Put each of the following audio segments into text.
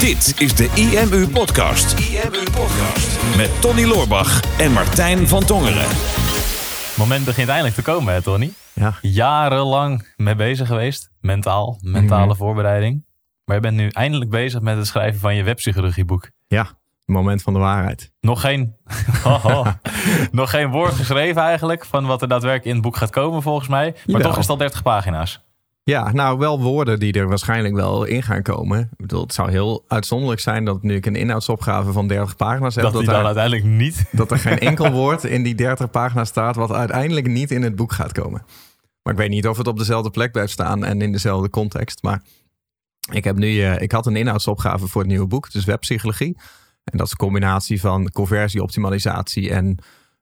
Dit is de IMU Podcast. IMU Podcast. Met Tony Loorbach en Martijn van Tongeren. Het moment begint eindelijk te komen, hè, Tony? Ja. Jarenlang mee bezig geweest. Mentaal, mentale Mhm. voorbereiding. Maar je bent nu eindelijk bezig met het schrijven van je webpsychologieboek. Ja, het moment van de waarheid. Nog geen, Haha. nog geen woord geschreven eigenlijk van wat er daadwerkelijk in het boek gaat komen volgens mij. Maar Jawel. toch is het al 30 pagina's. Ja, nou wel woorden die er waarschijnlijk wel in gaan komen. Ik bedoel, het zou heel uitzonderlijk zijn dat nu ik een inhoudsopgave van 30 pagina's heb. Dat Dat, die dan er, uiteindelijk niet... dat er geen enkel woord in die 30 pagina's staat wat uiteindelijk niet in het boek gaat komen. Maar ik weet niet of het op dezelfde plek blijft staan en in dezelfde context. Maar ik, heb nu, eh, ik had een inhoudsopgave voor het nieuwe boek, dus webpsychologie. En dat is een combinatie van conversieoptimalisatie en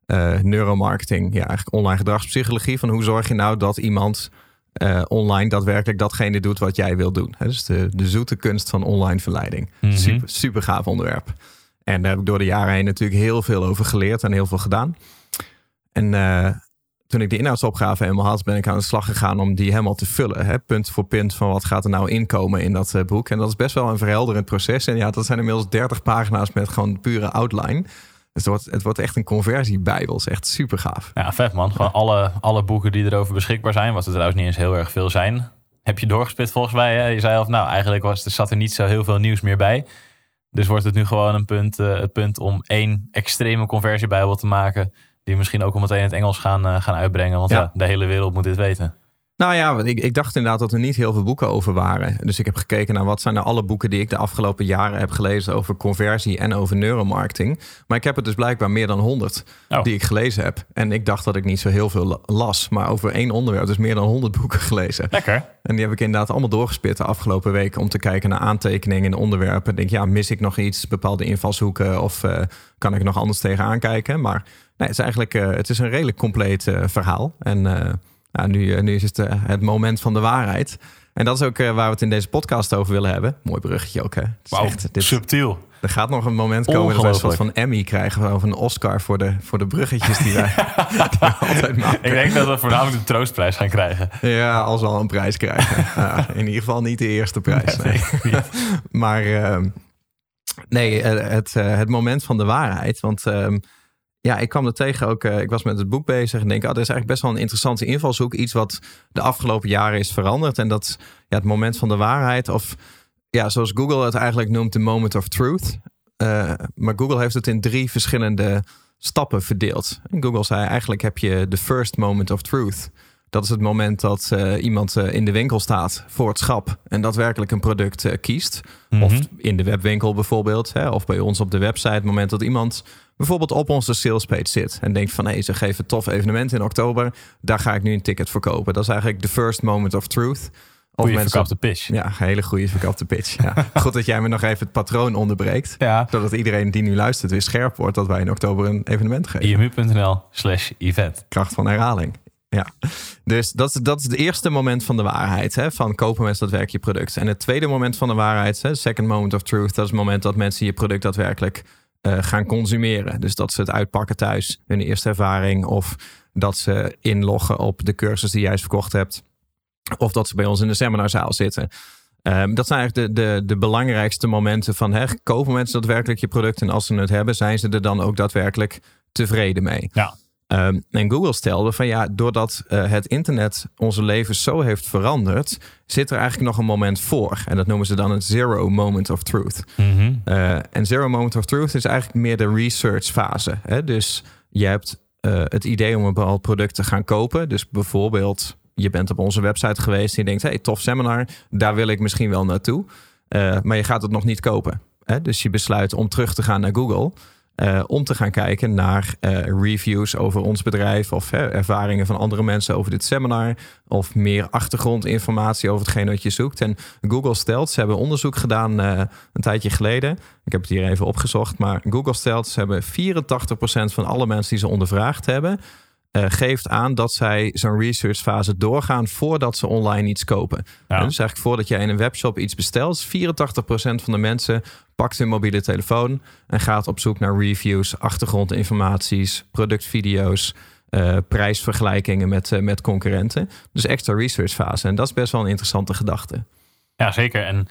eh, neuromarketing. Ja, eigenlijk online gedragspsychologie. Van hoe zorg je nou dat iemand eh, online daadwerkelijk datgene doet wat jij wil doen. Dus de, de zoete kunst van online verleiding. Mhm. Super, super gaaf onderwerp. En daar heb ik door de jaren heen natuurlijk heel veel over geleerd en heel veel gedaan. En eh, toen ik de inhoudsopgave helemaal had, ben ik aan de slag gegaan om die helemaal te vullen. Hè, punt voor punt van wat gaat er nou inkomen in dat eh, boek. En dat is best wel een verhelderend proces. En ja, dat zijn inmiddels 30 pagina's met gewoon pure outline. Dus het wordt, het wordt echt een conversiebijbel. Is echt super gaaf. Ja, vet man. Gewoon alle, alle boeken die erover beschikbaar zijn, wat er trouwens niet eens heel erg veel zijn, heb je doorgespit volgens mij. Hè? Je zei al, nou eigenlijk was, er zat er niet zo heel veel nieuws meer bij. Dus wordt het nu gewoon een punt, eh, het punt om één extreme conversiebijbel te maken. Die misschien ook al meteen in het Engels gaan, eh, gaan uitbrengen. Want ja. Ja. de hele wereld moet dit weten. Nou ja, ik, ik dacht inderdaad dat er niet heel veel boeken over waren. Dus ik heb gekeken naar wat zijn nou alle boeken die ik de afgelopen jaren heb gelezen over conversie en over neuromarketing. Maar ik heb er dus blijkbaar meer dan 100 Oh. die ik gelezen heb. En ik dacht dat ik niet zo heel veel la- las. Maar over één onderwerp dus meer dan 100 boeken gelezen. Lekker. En die heb ik inderdaad allemaal doorgespit de afgelopen week om te kijken naar aantekeningen en onderwerpen. Denk, ja, mis ik nog iets, bepaalde invalshoeken of eh, kan ik er nog anders tegenaan kijken? Maar nee, het is eigenlijk eh, het is een redelijk compleet eh, verhaal. En nou, nu, eh, nu is het eh, het moment van de waarheid. En dat is ook eh, waar we het in deze podcast over willen hebben. Mooi bruggetje ook, hè? Echt- dit, subtiel. er gaat nog een moment komen dat wij een soort van Emmy krijgen of een Oscar voor de, voor de bruggetjes die wij, die wij altijd maken. Ik denk dat we voornamelijk de troostprijs gaan krijgen. Ja, als we al een prijs krijgen. Ja, in ieder geval niet de eerste prijs. Nee. maar ehm, nee, het, het moment van de waarheid. Want ehm, ja, ik kwam er tegen ook. eh, ik was met het boek bezig en denk, ah, dat is eigenlijk best wel een interessante invalshoek. Iets wat de afgelopen jaren is veranderd. En dat is ja, het moment van de waarheid. Of ja, zoals Google het eigenlijk noemt, de moment of truth. Eh, maar Google heeft het in drie verschillende stappen verdeeld. En Google zei eigenlijk heb je de first moment of truth. Dat is het moment dat eh, iemand in de winkel staat voor het schap en daadwerkelijk een product kiest. Of Mhm. in de webwinkel bijvoorbeeld, hè, of bij ons op de website. Het moment dat iemand bijvoorbeeld op onze salespage zit en denkt van hé, ze geven een tof evenement in oktober, daar ga ik nu een ticket voor kopen. Dat is eigenlijk de first moment of truth. Of Goeie mensen- verkapte pitch. Ja, een hele goede verkapte pitch. Ja. Goed dat jij me nog even het patroon onderbreekt. Ja. Zodat iedereen die nu luistert weer scherp wordt dat wij in oktober een evenement geven. imu.nl slash event. Kracht van herhaling. Ja, dus dat is, dat is het eerste moment van de waarheid. Hè? Van kopen mensen daadwerkelijk je product. En het tweede moment van de waarheid, hè, second moment of truth, dat is het moment dat mensen je product daadwerkelijk gaan consumeren. Dus dat ze het uitpakken thuis, hun eerste ervaring, of dat ze inloggen op de cursus die jij verkocht hebt, of dat ze bij ons in de seminarzaal zitten. Ehm, dat zijn eigenlijk de, de, de belangrijkste momenten van hè, kopen mensen daadwerkelijk je product en als ze het hebben, zijn ze er dan ook daadwerkelijk tevreden mee. Ja. Ehm, en Google stelde van ja, doordat eh, het internet onze levens zo heeft veranderd, zit er eigenlijk nog een moment voor. En dat noemen ze dan het zero moment of truth. Mhm. Eh, en zero moment of truth is eigenlijk meer de research fase. Hè? Dus je hebt eh, het idee om een bepaald product te gaan kopen. Dus bijvoorbeeld, je bent op onze website geweest en je denkt, hey, tof seminar, daar wil ik misschien wel naartoe. Maar je gaat het nog niet kopen. Hè? Dus je besluit om terug te gaan naar Google. Eh, om te gaan kijken naar eh, reviews over ons bedrijf of hè, ervaringen van andere mensen over dit seminar of meer achtergrondinformatie over hetgeen wat je zoekt. En Google stelt, ze hebben onderzoek gedaan eh, een tijdje geleden. Ik heb het hier even opgezocht, maar Google stelt, ze hebben 84% van alle mensen die ze ondervraagd hebben, eh, geeft aan dat zij zo'n researchfase doorgaan voordat ze online iets kopen. Ja. Dus eigenlijk voordat jij in een webshop iets bestelt, 84% van de mensen pakt hun mobiele telefoon en gaat op zoek naar reviews, achtergrondinformaties, productvideo's, eh, prijsvergelijkingen met, eh, met concurrenten. Dus extra researchfase. En dat is best wel een interessante gedachte. Ja, zeker. En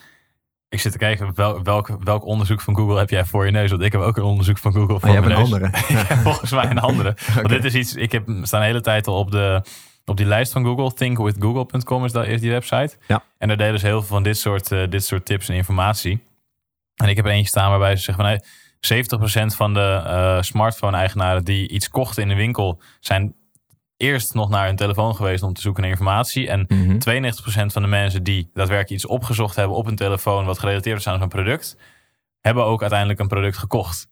Ik zit te kijken, wel, welk, welk onderzoek van Google heb jij voor je neus? Want ik heb ook een onderzoek van Google voor Oh, jij hebt een andere. Ja, volgens mij een andere. Want dit is iets, ik heb staan de hele tijd al op, de, op die lijst van Google. Thinkwithgoogle.com is, dat, is die website. Ja. En daar delen ze heel veel van dit soort, eh, dit soort tips en informatie. En ik heb er eentje staan waarbij ze zeggen van... Hey, 70% van de eh, smartphone-eigenaren die iets kochten in de winkel... zijn eerst nog naar hun telefoon geweest om te zoeken naar informatie. En Mhm. 92% van de mensen die daadwerkelijk iets opgezocht hebben op hun telefoon... wat gerelateerd is aan zo'n product... hebben ook uiteindelijk een product gekocht.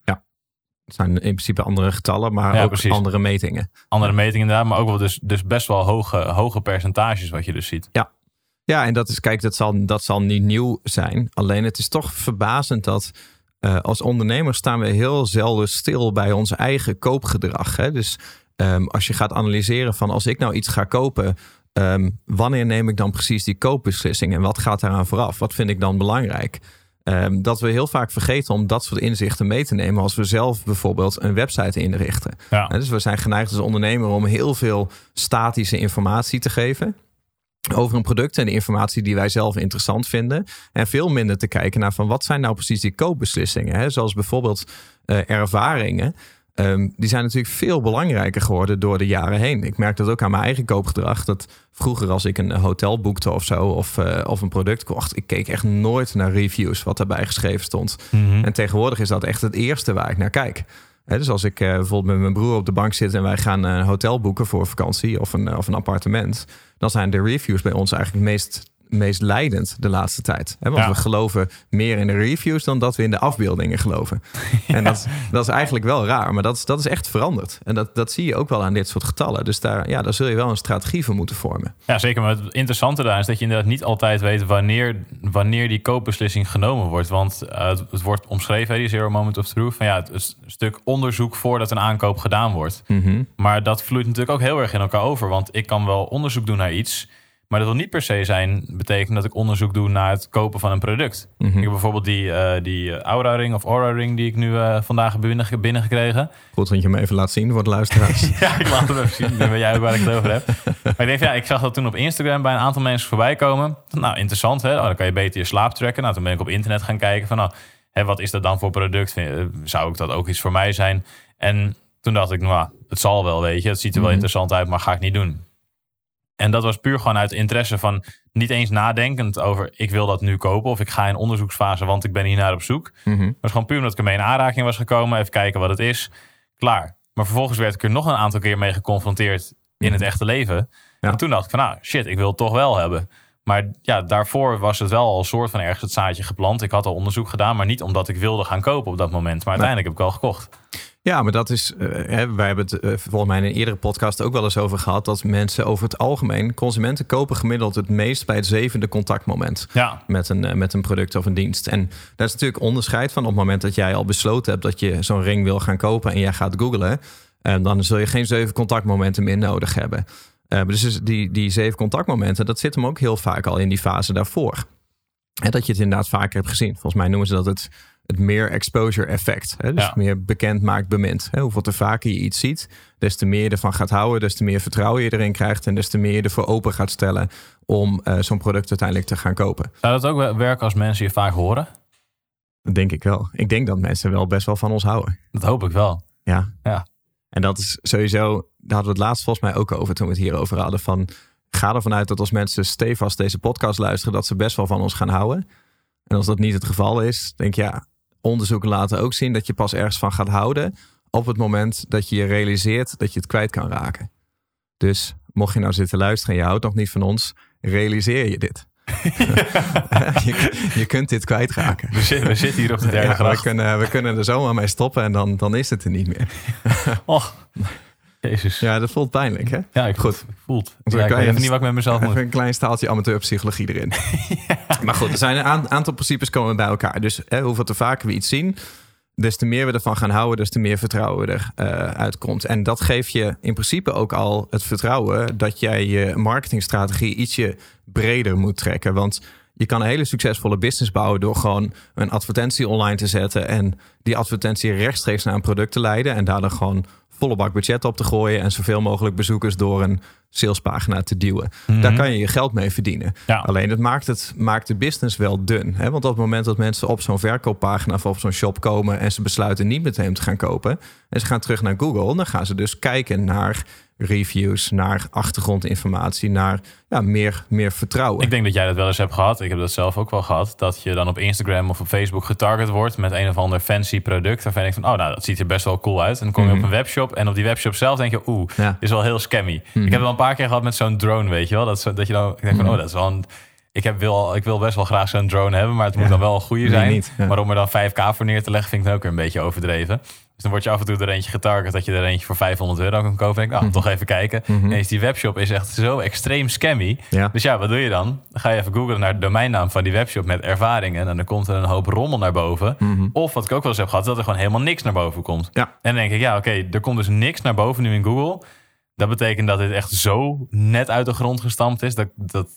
Het zijn in principe andere getallen, maar Ja, ook precies. andere metingen. andere metingen inderdaad, maar ook wel dus, dus best wel hoge, hoge percentages wat je dus ziet. Ja, en dat is, kijk, dat zal, dat zal niet nieuw zijn. Alleen het is toch verbazend dat eh, als ondernemer staan we heel zelden stil bij ons eigen koopgedrag. Hè? Dus ehm, als je gaat analyseren van als ik nou iets ga kopen, ehm, wanneer neem ik dan precies die koopbeslissing en wat gaat daaraan vooraf? Wat vind ik dan belangrijk? Ehm, dat we heel vaak vergeten om dat soort inzichten mee te nemen als we zelf bijvoorbeeld een website inrichten. Ja. Dus we zijn geneigd als ondernemer om heel veel statische informatie te geven over een product en de informatie die wij zelf interessant vinden. En veel minder te kijken naar van wat zijn nou precies die koopbeslissingen. Hè? Zoals bijvoorbeeld eh, ervaringen. Ehm, die zijn natuurlijk veel belangrijker geworden door de jaren heen. Ik merk dat ook aan mijn eigen koopgedrag. Dat vroeger als ik een hotel boekte of zo of, eh, of een product kocht, ik keek echt nooit naar reviews wat daarbij geschreven stond. En tegenwoordig is dat echt het eerste waar ik naar kijk. Dus als ik eh, bijvoorbeeld met mijn broer op de bank zit en wij gaan een hotel boeken voor vakantie of een, of een appartement, dan zijn de reviews bij ons eigenlijk het meest, meest leidend de laatste tijd. Hè, want Ja. we geloven meer in de reviews dan dat we in de afbeeldingen geloven. En dat, dat is eigenlijk wel raar, maar dat, is- dat is echt veranderd. En dat, dat zie je ook wel aan dit soort getallen. Dus daar, ja, daar zul je wel een strategie voor moeten vormen. Ja, zeker. Maar het interessante daar is dat je inderdaad niet altijd weet wanneer, wanneer die koopbeslissing genomen wordt. Want eh, het, het wordt omschreven, hè, die Zero Moment of Truth. Van ja, het is een stuk onderzoek voordat een aankoop gedaan wordt. Maar dat vloeit natuurlijk ook heel erg in elkaar over. Want ik kan wel onderzoek doen naar iets. Maar dat wil niet per se zijn betekenen dat ik onderzoek doe naar het kopen van een product. Ik heb bijvoorbeeld die, eh, die eh, Aura Ring of Aura Ring die ik nu eh, vandaag heb binnen, binnengekregen. Goed dat je hem even laat zien voor de luisteraars. Ja, ik laat hem even zien. Dan weet jij ook waar ik het over heb. Maar ik denk, ja, ik zag dat toen op Instagram bij een aantal mensen voorbij komen. Nou, interessant hè. Oh, dan kan je beter je slaap tracken. Nou, toen ben ik op internet gaan kijken van, nou, hè, wat is dat dan voor product? Je- Zou ik dat ook iets voor mij zijn? En toen dacht ik, nou, het zal wel, weet je. Het ziet er wel interessant uit, maar ga ik niet doen. En dat was puur gewoon uit interesse van niet eens nadenkend over ik wil dat nu kopen of ik ga in onderzoeksfase, want ik ben hier naar op zoek. Mhm. Het was gewoon puur omdat ik ermee in aanraking was gekomen. Even kijken wat het is. Klaar. Maar vervolgens werd ik er nog een aantal keer mee geconfronteerd in het echte leven. Ja. En toen dacht ik van nou shit, ik wil het toch wel hebben. Maar ja, daarvoor was het wel al een soort van ergens het zaadje geplant. Ik had al onderzoek gedaan, maar niet omdat ik wilde gaan kopen op dat moment. Maar uiteindelijk heb ik wel gekocht. Ja, maar dat is. hè, wij hebben het eh, volgens mij in een eerdere podcast ook wel eens over gehad. Dat mensen over het algemeen. Consumenten kopen gemiddeld het meest bij het zevende contactmoment. Ja, Met een, eh, met een product of een dienst. En daar is natuurlijk onderscheid van op het moment dat jij al besloten hebt dat je zo'n ring wil gaan kopen en jij gaat googlen. En dan zul je geen zeven contactmomenten meer nodig hebben. Maar dus die, die zeven contactmomenten, dat zit hem ook heel vaak al in die fase daarvoor. En dat je het inderdaad vaker hebt gezien. Volgens mij noemen ze dat het, het meer exposure effect. Hè? Dus Ja. meer bekend maakt bemind. Hè? Hoeveel te vaker je iets ziet, des te meer je ervan gaat houden, des te meer vertrouwen je erin krijgt en des te meer je ervoor open gaat stellen om eh, zo'n product uiteindelijk te gaan kopen. zou dat ook werken als mensen je vaak horen? Dat denk ik wel. Ik denk dat mensen wel best wel van ons houden. Dat hoop ik wel. Ja. Ja. En dat is sowieso, daar hadden we het laatst volgens mij ook over toen we het hierover hadden. Van, ga ervan uit dat als mensen stevast deze podcast luisteren, dat ze best wel van ons gaan houden. En als dat niet het geval is, denk ik ja, onderzoeken laten ook zien dat je pas ergens van gaat houden op het moment dat je je realiseert dat je het kwijt kan raken. Dus mocht je nou zitten luisteren en je houdt nog niet van ons, realiseer je dit. je, je kunt dit kwijtraken. We zitten, we zitten hier op de derde Ja, we, kunnen, we kunnen er zomaar mee stoppen en dan, dan is het er niet meer. Oh, jezus. Ja, Ja, dat voelt pijnlijk, hè? ik Goed. goed. Ik Ja, weet even niet wat ik met mezelf moet. Een klein staaltje amateurpsychologie erin. Maar goed, er zijn een aan- aantal principes komen bij elkaar. Dus hè, hoeveel te vaker we iets zien, des te meer we ervan gaan houden, des te meer vertrouwen er eh, uitkomt. En dat geeft je in principe ook al het vertrouwen dat jij je marketingstrategie ietsje breder moet trekken. Want je kan een hele succesvolle business bouwen door gewoon een advertentie online te zetten en die advertentie rechtstreeks naar een product te leiden en daar dan gewoon volle bak budget op te gooien en zoveel mogelijk bezoekers door een salespagina te duwen. Daar kan je je geld mee verdienen. Mhm. Ja. Alleen het maakt, het maakt de business wel dun. Hè? Want op het moment dat mensen op zo'n verkooppagina of op zo'n shop komen en ze besluiten niet meteen te gaan kopen en ze gaan terug naar Google, dan gaan ze dus kijken naar reviews, naar achtergrondinformatie, naar ja, meer, meer vertrouwen. Ik denk dat jij dat wel eens hebt gehad. Ik heb dat zelf ook wel gehad. Dat je dan op Instagram of op Facebook getarget wordt met een of ander fancy product. Waarvan je denkt van, oh nou, dat ziet er best wel cool uit. En dan kom je Mhm. op een webshop en op die webshop zelf denk je, oeh, Ja. dit is wel heel scammy. Mhm. Ik heb al een paar keer gehad met zo'n drone, weet je wel. Dat, dat je dan ik denk van, Mhm. oh, dat is wel een... Ik, heb wil, ik wil best wel graag zo'n drone hebben, maar het moet Ja. dan wel een goede zijn. niet, ja. Maar om er dan 5k voor neer te leggen, vind ik dan ook weer een beetje overdreven. Dus dan word je af en toe er eentje getarget dat je er eentje voor 500 euro kan kopen. En denk ik, Mhm. nou, toch even kijken. En is die webshop is echt zo extreem scammy. Ja. Dus ja, wat doe je dan? Dan ga je even googlen naar de domeinnaam van die webshop met ervaringen. En dan komt er een hoop rommel naar boven. Of wat ik ook wel eens heb gehad, dat er gewoon helemaal niks naar boven komt. Ja. En dan denk ik, ja, oké, er komt dus niks naar boven nu in Google. Dat betekent dat dit echt zo net uit de grond gestampt is. Dat, dat,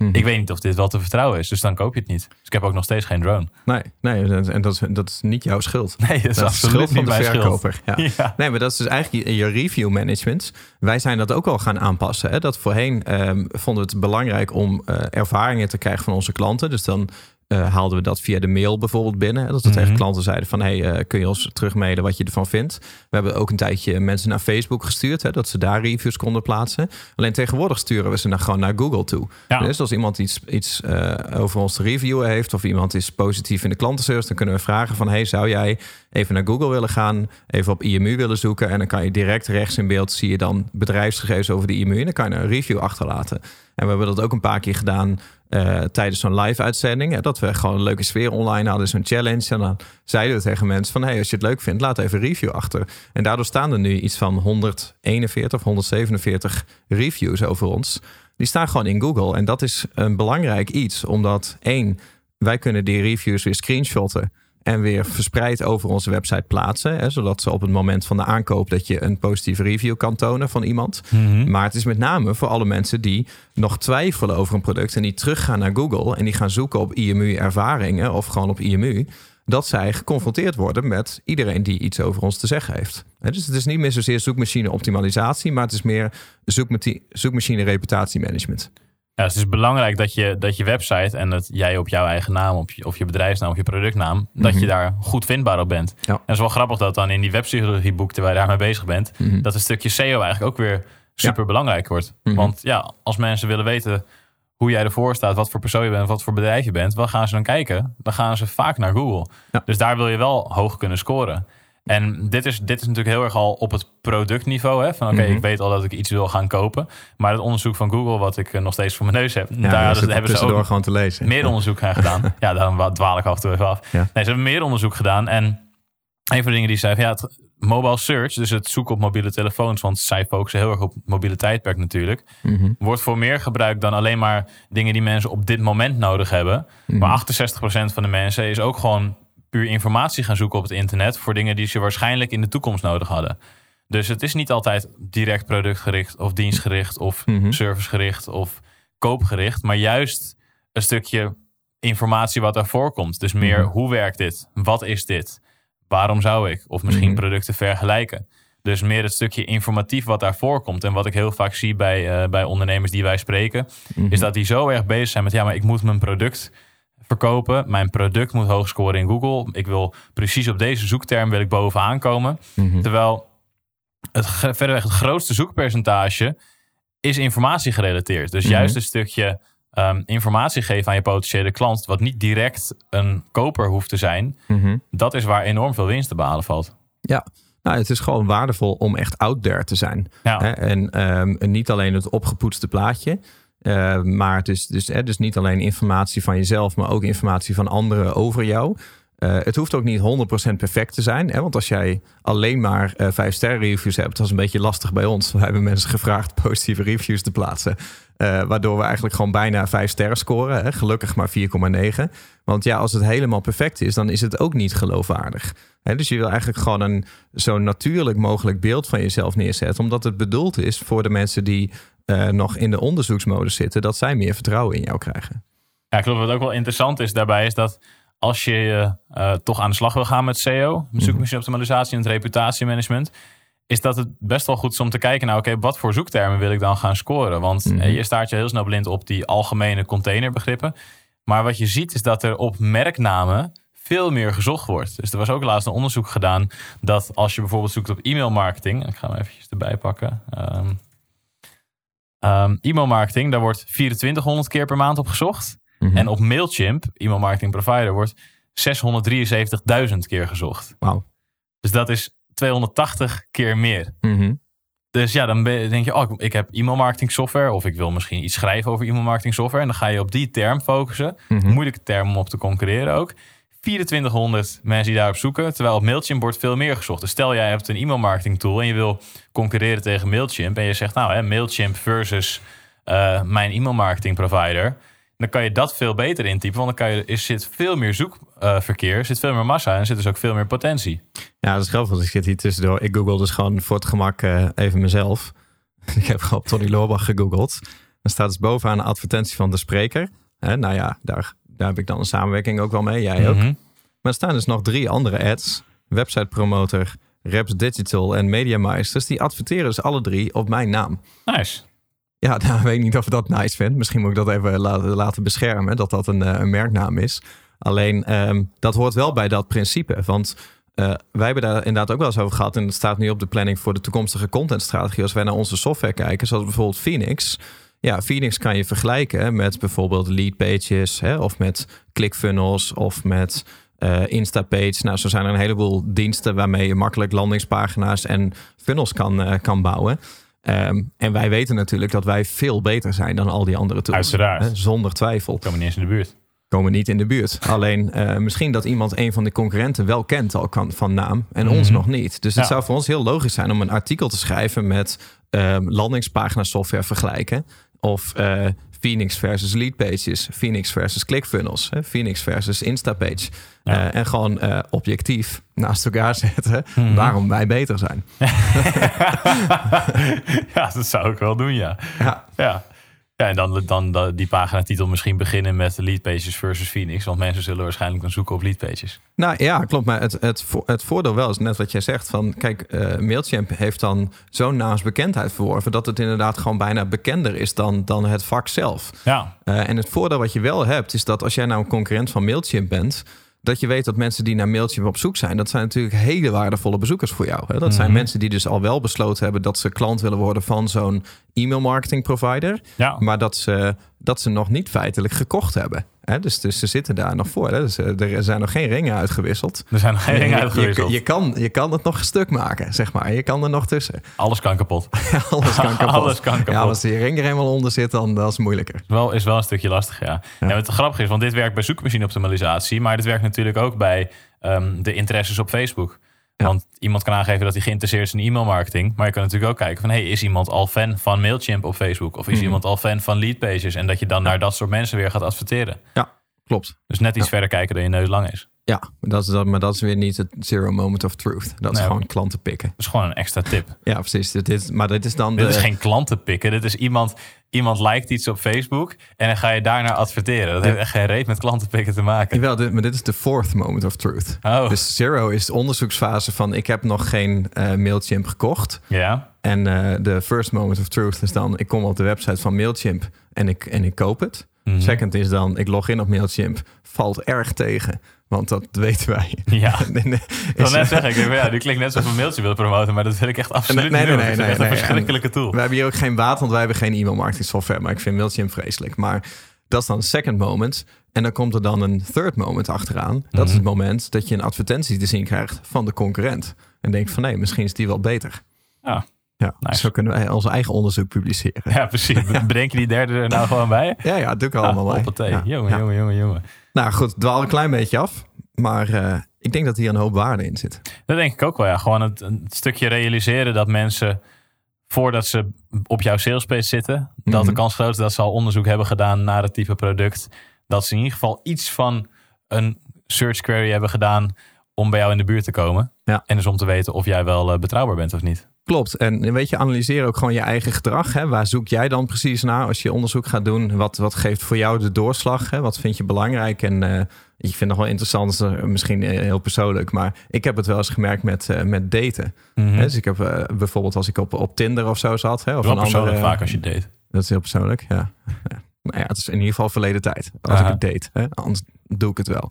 Mhm. Ik weet niet of dit wel te vertrouwen is. Dus dan koop je het niet. Dus ik heb ook nog steeds geen drone. Nee, nee en dat is, dat is niet jouw schuld. Nee, dat is dat is schuld van niet de verkoper. Ja. Ja. Nee, maar dat is dus eigenlijk je, je review management. Wij zijn dat ook al gaan aanpassen. Hè? Dat voorheen ehm, vonden we het belangrijk om eh, ervaringen te krijgen van onze klanten. Dus dan eh, haalden we dat via de mail bijvoorbeeld binnen. Dat tegen Mhm. klanten zeiden van... hey, eh, kun je ons terugmailen wat je ervan vindt? We hebben ook een tijdje mensen naar Facebook gestuurd... Hè? dat ze daar reviews konden plaatsen. Alleen tegenwoordig sturen we ze naar, gewoon naar Google toe. Ja. Dus als iemand iets, iets eh, over ons te reviewen heeft... of iemand is positief in de klantenservice... dan kunnen we vragen van... hey, zou jij even naar Google willen gaan... even op IMU willen zoeken... en dan kan je direct rechts in beeld... zie je dan bedrijfsgegevens over de IMU... en dan kan je een review achterlaten. En we hebben dat ook een paar keer gedaan... eh, tijdens zo'n live-uitzending. hè, Dat we gewoon een leuke sfeer online hadden, zo'n challenge. En dan zeiden we tegen mensen van... hey, als je het leuk vindt, laat even een review achter. En daardoor staan er nu iets van 141 of 147 reviews over ons. Die staan gewoon in Google. En dat is een belangrijk iets, omdat één, wij kunnen die reviews weer screenshotten en weer verspreid over onze website plaatsen. Hè, zodat ze op het moment van de aankoop dat je een positieve review kan tonen van iemand. Mhm. Maar het is met name voor alle mensen die nog twijfelen over een product en die teruggaan naar Google en die gaan zoeken op IMU ervaringen of gewoon op IMU. Dat zij geconfronteerd worden met iedereen die iets over ons te zeggen heeft. Dus het is niet meer zozeer zoekmachine optimalisatie, maar het is meer zoekmachine reputatiemanagement. Ja, dus het is belangrijk dat je, dat je website en dat jij op jouw eigen naam, op je, of je bedrijfsnaam of je productnaam, dat je daar goed vindbaar op bent. Ja. En het is wel grappig dat dan in die webpsychologieboek, terwijl je daarmee bezig bent, Mhm. dat een stukje SEO eigenlijk ook weer super belangrijk wordt. Mhm. Want ja, als mensen willen weten hoe jij ervoor staat, wat voor persoon je bent, wat voor bedrijf je bent, waar gaan ze dan kijken? Dan gaan ze vaak naar Google. Ja. Dus daar wil je wel hoog kunnen scoren. En dit is, dit is natuurlijk heel erg al op het productniveau. Hè? Van oké, Mhm. ik weet al dat ik iets wil gaan kopen. Maar het onderzoek van Google, wat ik eh, nog steeds voor mijn neus heb, Ja, daar hebben ze ook gewoon te lezen. meer onderzoek gaan gedaan. ja, daarom wa- dwaal ik af en toe even af. Ja. Nee, ze hebben meer onderzoek gedaan. En een van de dingen die ze zeiden, ja, het mobile search, dus het zoeken op mobiele telefoons, want zij focussen heel erg op mobiele tijdperk natuurlijk, Mhm. wordt voor meer gebruikt dan alleen maar dingen die mensen op dit moment nodig hebben. Mhm. Maar 68% van de mensen is ook gewoon puur informatie gaan zoeken op het internet voor dingen die ze waarschijnlijk in de toekomst nodig hadden. Dus het is niet altijd direct productgericht of dienstgericht of Mhm. servicegericht of koopgericht, maar juist een stukje informatie wat daarvoor komt. Dus meer Mhm. hoe werkt dit? Wat is dit? Waarom zou ik? Of misschien Mhm. producten vergelijken. Dus meer het stukje informatief wat daarvoor komt. En wat ik heel vaak zie bij, eh, bij ondernemers die wij spreken, is dat die zo erg bezig zijn met ja, maar ik moet mijn product verkopen. Mijn product moet hoog scoren in Google. Ik wil precies op deze zoekterm wil ik bovenaan komen. Mhm. Terwijl het verreweg het grootste zoekpercentage is informatie gerelateerd. Dus Mhm. juist een stukje ehm, informatie geven aan je potentiële klant, wat niet direct een koper hoeft te zijn, Mhm. dat is waar enorm veel winst te behalen valt. Ja, nou, het is gewoon waardevol om echt out there te zijn. Ja? En ehm, niet alleen het opgepoetste plaatje. Eh, maar het is dus, hè, dus niet alleen informatie van jezelf, maar ook informatie van anderen over jou. Eh, het hoeft ook niet 100% perfect te zijn. Hè? Want als jij alleen maar eh vijf sterren reviews hebt, dat is een beetje lastig bij ons. We hebben mensen gevraagd positieve reviews te plaatsen. waardoor we eigenlijk gewoon bijna vijf sterren scoren. Hè? Gelukkig maar 4,9. Want ja, als het helemaal perfect is, dan is het ook niet geloofwaardig. Hè? Dus je wil eigenlijk gewoon een zo natuurlijk mogelijk beeld van jezelf neerzetten. Omdat het bedoeld is voor de mensen die eh, nog in de onderzoeksmodus zitten, dat zij meer vertrouwen in jou krijgen. Ja, klopt. Wat ook wel interessant is daarbij is dat als je eh, toch aan de slag wil gaan met SEO, met zoekmachine optimalisatie en het reputatiemanagement, is dat het best wel goed is om te kijken naar, oké, wat voor zoektermen wil ik dan gaan scoren? Want Mhm. je staat je heel snel blind op die algemene containerbegrippen. Maar wat je ziet is dat er op merknamen veel meer gezocht wordt. Dus er was ook laatst een onderzoek gedaan dat als je bijvoorbeeld zoekt op e-mailmarketing, ik ga hem eventjes erbij pakken. Ehm ehm, e-mailmarketing, daar wordt 2400 keer per maand op gezocht. Mhm. En op Mailchimp, e-mail marketing provider, wordt 673.000 keer gezocht. Wauw. Dus dat is 280 keer meer. Mhm. Dus ja, dan denk je, oh, ik- heb e-mail marketing software. Of ik wil misschien iets schrijven over e-mail marketing software. En dan ga je op die term focussen. Mhm. Moeilijke term om op te concurreren ook. 2400 mensen die daarop zoeken. Terwijl op Mailchimp wordt veel meer gezocht. Dus stel jij hebt een e-mail marketing tool en je wil concurreren tegen Mailchimp. En je zegt nou, hè, Mailchimp versus eh, mijn e-mail marketing provider. Dan kan je dat veel beter intypen. Want dan kan je, zit veel meer zoekverkeer, er zit veel meer massa en zit dus ook veel meer potentie. Ja, dat is grappig, want ik zit hier tussendoor. Ik google dus gewoon voor het gemak eh, even mezelf. ik heb gewoon Tony Loorbach gegoogeld. Dan staat dus bovenaan een advertentie van de spreker. Hè, nou ja, daar, daar heb ik dan een samenwerking ook wel mee. Jij ook. Mhm. Maar er staan dus nog drie andere ads. Website Promoter, Reps Digital en Mediameisters. Die adverteren dus alle drie op mijn naam. Nice. Ja, nou weet ik niet of ik dat nice vind. Misschien moet ik dat even laten, laten beschermen, dat dat een, eh, een merknaam is. Alleen, ehm, dat hoort wel bij dat principe. Want eh, wij hebben daar inderdaad ook wel eens over gehad. En het staat nu op de planning voor de toekomstige contentstrategie. Als wij naar onze software kijken, zoals bijvoorbeeld Phoenix. Ja, Phoenix kan je vergelijken met bijvoorbeeld lead pages. Hè, of met ClickFunnels of met eh Instapage. Nou, zo zijn er een heleboel diensten waarmee je makkelijk landingspagina's en funnels kan, eh, kan bouwen. Ehm, en wij weten natuurlijk dat wij veel beter zijn dan al die andere tools. Uiteraard. Hè, zonder twijfel. Komen niet eens in de buurt. Komen niet in de buurt. Alleen eh, misschien dat iemand een van de concurrenten wel kent al kan, van naam en ons Mhm. nog niet. Dus het Ja. zou voor ons heel logisch zijn om een artikel te schrijven met ehm landingspagina software vergelijken. Of eh, Phoenix versus lead pages, Phoenix versus ClickFunnels, hè, Phoenix versus Instapage. Ja. Eh, en gewoon eh, objectief naast elkaar zetten Mhm. waarom wij beter zijn. ja, dat zou ik wel doen, ja. Ja, Ja, ja en dan, dan, dan die paginatitel misschien beginnen met lead pages versus Phoenix. Want mensen zullen waarschijnlijk dan zoeken op lead pages. Nou ja, klopt. Maar het, het, het voordeel wel is net wat jij zegt. Van, kijk, eh, Mailchimp heeft dan zo'n naamsbekendheid verworven... dat het inderdaad gewoon bijna bekender is dan, dan het vak zelf. Ja, Eh, en het voordeel wat je wel hebt, is dat als jij nou een concurrent van Mailchimp bent... dat je weet dat mensen die naar Mailchimp op zoek zijn... dat zijn natuurlijk hele waardevolle bezoekers voor jou. Hè? Dat zijn Mhm. mensen die dus al wel besloten hebben... dat ze klant willen worden van zo'n e-mail marketing provider... ja. maar dat ze, dat ze nog niet feitelijk gekocht hebben. Dus, dus ze zitten daar nog voor. Hè? Dus, eh, er zijn nog geen ringen uitgewisseld. er zijn nog geen je, uitgewisseld. je, je kan, je kan het nog stuk maken, zeg maar. Je kan er nog tussen. Alles kan kapot. Alles kan kapot. Alles kan kapot. Ja, als die ring er eenmaal onder zit, dan dat is moeilijker. Wel, is wel een stukje lastig, ja. Ja. En wat grappig is, want dit werkt bij zoekmachine-optimalisatie, maar dit werkt natuurlijk ook bij ehm, de interesses op Facebook. Ja. Want iemand kan aangeven dat hij geïnteresseerd is in e-mailmarketing, maar je kan natuurlijk ook kijken van, hey, is iemand al fan van Mailchimp op Facebook? Of is Mhm. iemand al fan van Leadpages? En dat je dan naar dat soort mensen weer gaat adverteren. Klopt. Dus net iets Ja. verder kijken dan je neus lang is. Ja, dat is dat, maar dat is weer niet het zero moment of truth. Dat is gewoon klanten pikken. Dat is gewoon een extra tip. Ja, precies. Dit is, maar dit is dan de... Dit is geen klanten pikken. Dit is iemand, iemand liked iets op Facebook en dan ga je daarnaar adverteren. Dat heeft echt geen reet met klanten pikken te maken. Jawel, dit, maar dit is de fourth moment of truth. Oh, Dus zero is de onderzoeksfase van ik heb nog geen eh, Mailchimp gekocht. ja. En eh, de first moment of truth is dan ik kom op de website van Mailchimp en ik, en ik koop het. Mhm. Second is dan ik log in op Mailchimp, valt erg tegen. Want dat weten wij. Ja. Nee, nee, Ik wil net zeggen, ik denk, ja, die klinkt net alsof een mailtje wil promoten, maar dat wil ik echt absoluut Nee, nee, niet nee, nee, echt nee, een nee. verschrikkelijke tool. We hebben hier ook geen baat, want wij hebben geen e-mail marketing software. Maar ik vind Mailchimp vreselijk. Maar dat is dan een second moment. En dan komt er dan een third moment achteraan. Dat is Mhm. het moment dat je een advertentie te zien krijgt van de concurrent. En denkt van nee, misschien is die wel beter. Ja. Ja, Nice. zo kunnen wij ons eigen onderzoek publiceren. Ja, precies. Bedenk je die derde er nou gewoon bij? Ja, ja, doe ik Ja, allemaal bij. hoppatee. Ja, Jongen, ja. jongen, jongen, jongen. Nou goed, dwaal een klein beetje af. Maar eh, ik denk dat hier een hoop waarde in zit. Dat denk ik ook wel, ja. Gewoon het, een stukje realiseren dat mensen, voordat ze op jouw salespage zitten, dat de Mhm. kans groot is dat ze al onderzoek hebben gedaan naar het type product. Dat ze in ieder geval iets van een search query hebben gedaan om bij jou in de buurt te komen. Ja. En dus om te weten of jij wel eh, betrouwbaar bent of niet. Klopt. En weet je, analyseer ook gewoon je eigen gedrag. Hè? Waar zoek jij dan precies naar als je onderzoek gaat doen? Wat, wat geeft voor jou de doorslag? Hè? Wat vind je belangrijk? En uh, ik vind het nog wel interessant, uh, misschien heel persoonlijk, maar ik heb het wel eens gemerkt met, uh, met daten. Mm -hmm. Dus ik heb bijvoorbeeld als ik op, op Tinder of zo zat. Hè, of wel een persoonlijk andere, vaak als je date. Dat is heel persoonlijk, ja. ja. Nou ja, het is in ieder geval verleden tijd. Als ik het date. Hè? Anders doe ik het wel.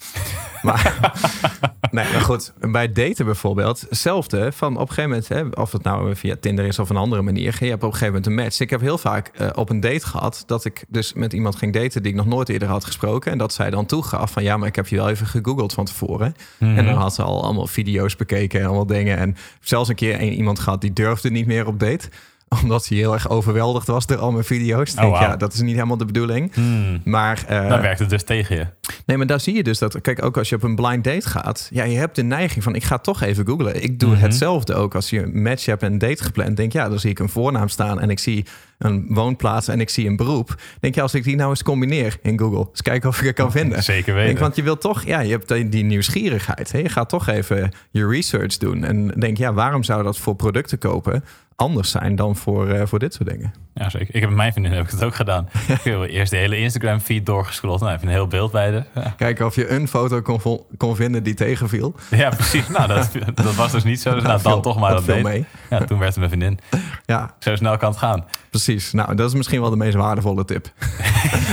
maar, nee, maar goed, bij daten bijvoorbeeld, hetzelfde. Van op een gegeven moment, hè, of het nou via Tinder is of een andere manier, je hebt op een gegeven moment een match. Ik heb heel vaak uh, op een date gehad dat ik dus met iemand ging daten die ik nog nooit eerder had gesproken. En dat zij dan toegaf van ja, maar ik heb je wel even gegoogeld van tevoren. Mm -hmm. En dan had ze al allemaal video's bekeken en allemaal dingen. En zelfs een keer een, iemand gehad die durfde niet meer op date omdat hij heel erg overweldigd was door al mijn video's. Oh, denk, wow. ja, dat is niet helemaal de bedoeling. Hmm. Maar, uh, dan werkt het dus tegen je. Nee, maar daar zie je dus dat... Kijk, ook als je op een blind date gaat... Ja, je hebt de neiging van... Ik ga toch even googlen. Ik doe mm -hmm. hetzelfde ook als je een match hebt en een date gepland. Denk, ja, dan zie ik een voornaam staan en ik zie een woonplaats en ik zie een beroep. Denk je, als ik die nou eens combineer in Google... eens kijken of ik het kan vinden. Zeker weten. Denk, want je wilt toch... Ja, je hebt die, die nieuwsgierigheid. Hè? Je gaat toch even je research doen. En denk, ja, waarom zou dat voor producten kopen anders zijn dan voor, uh, voor dit soort dingen. Ja, zeker. Ik heb mijn vriendin heb ik het ook gedaan. ik heb eerst de hele Instagram feed doorgescrolld. Nou, even een heel beeld bij de. Ja. Kijken of je een foto kon, kon vinden die tegenviel. Ja, precies. Nou, dat, dat was dus niet zo. Dus nou, dan toch maar dat mee. Ja, toen werd het mijn vriendin. Ja. Zo snel kan het gaan. Precies. Nou, dat is misschien wel de meest waardevolle tip.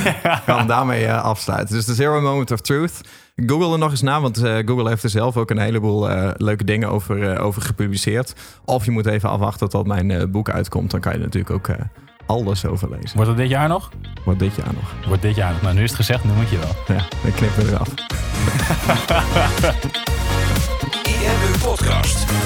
Ik kan daarmee uh, afsluiten. Dus de Zero Moment of Truth. Google er nog eens na, want uh, Google heeft er zelf ook een heleboel uh, leuke dingen over, uh, over gepubliceerd. Of je moet even afwachten tot mijn boek uitkomt. Dan kan je natuurlijk ook alles over lezen. Wordt het dit jaar nog? Wordt dit jaar nog. Wordt dit jaar nog. Nou, nu is het gezegd, nu moet je wel. Ja, dan knippen we eraf. IMU Podcast.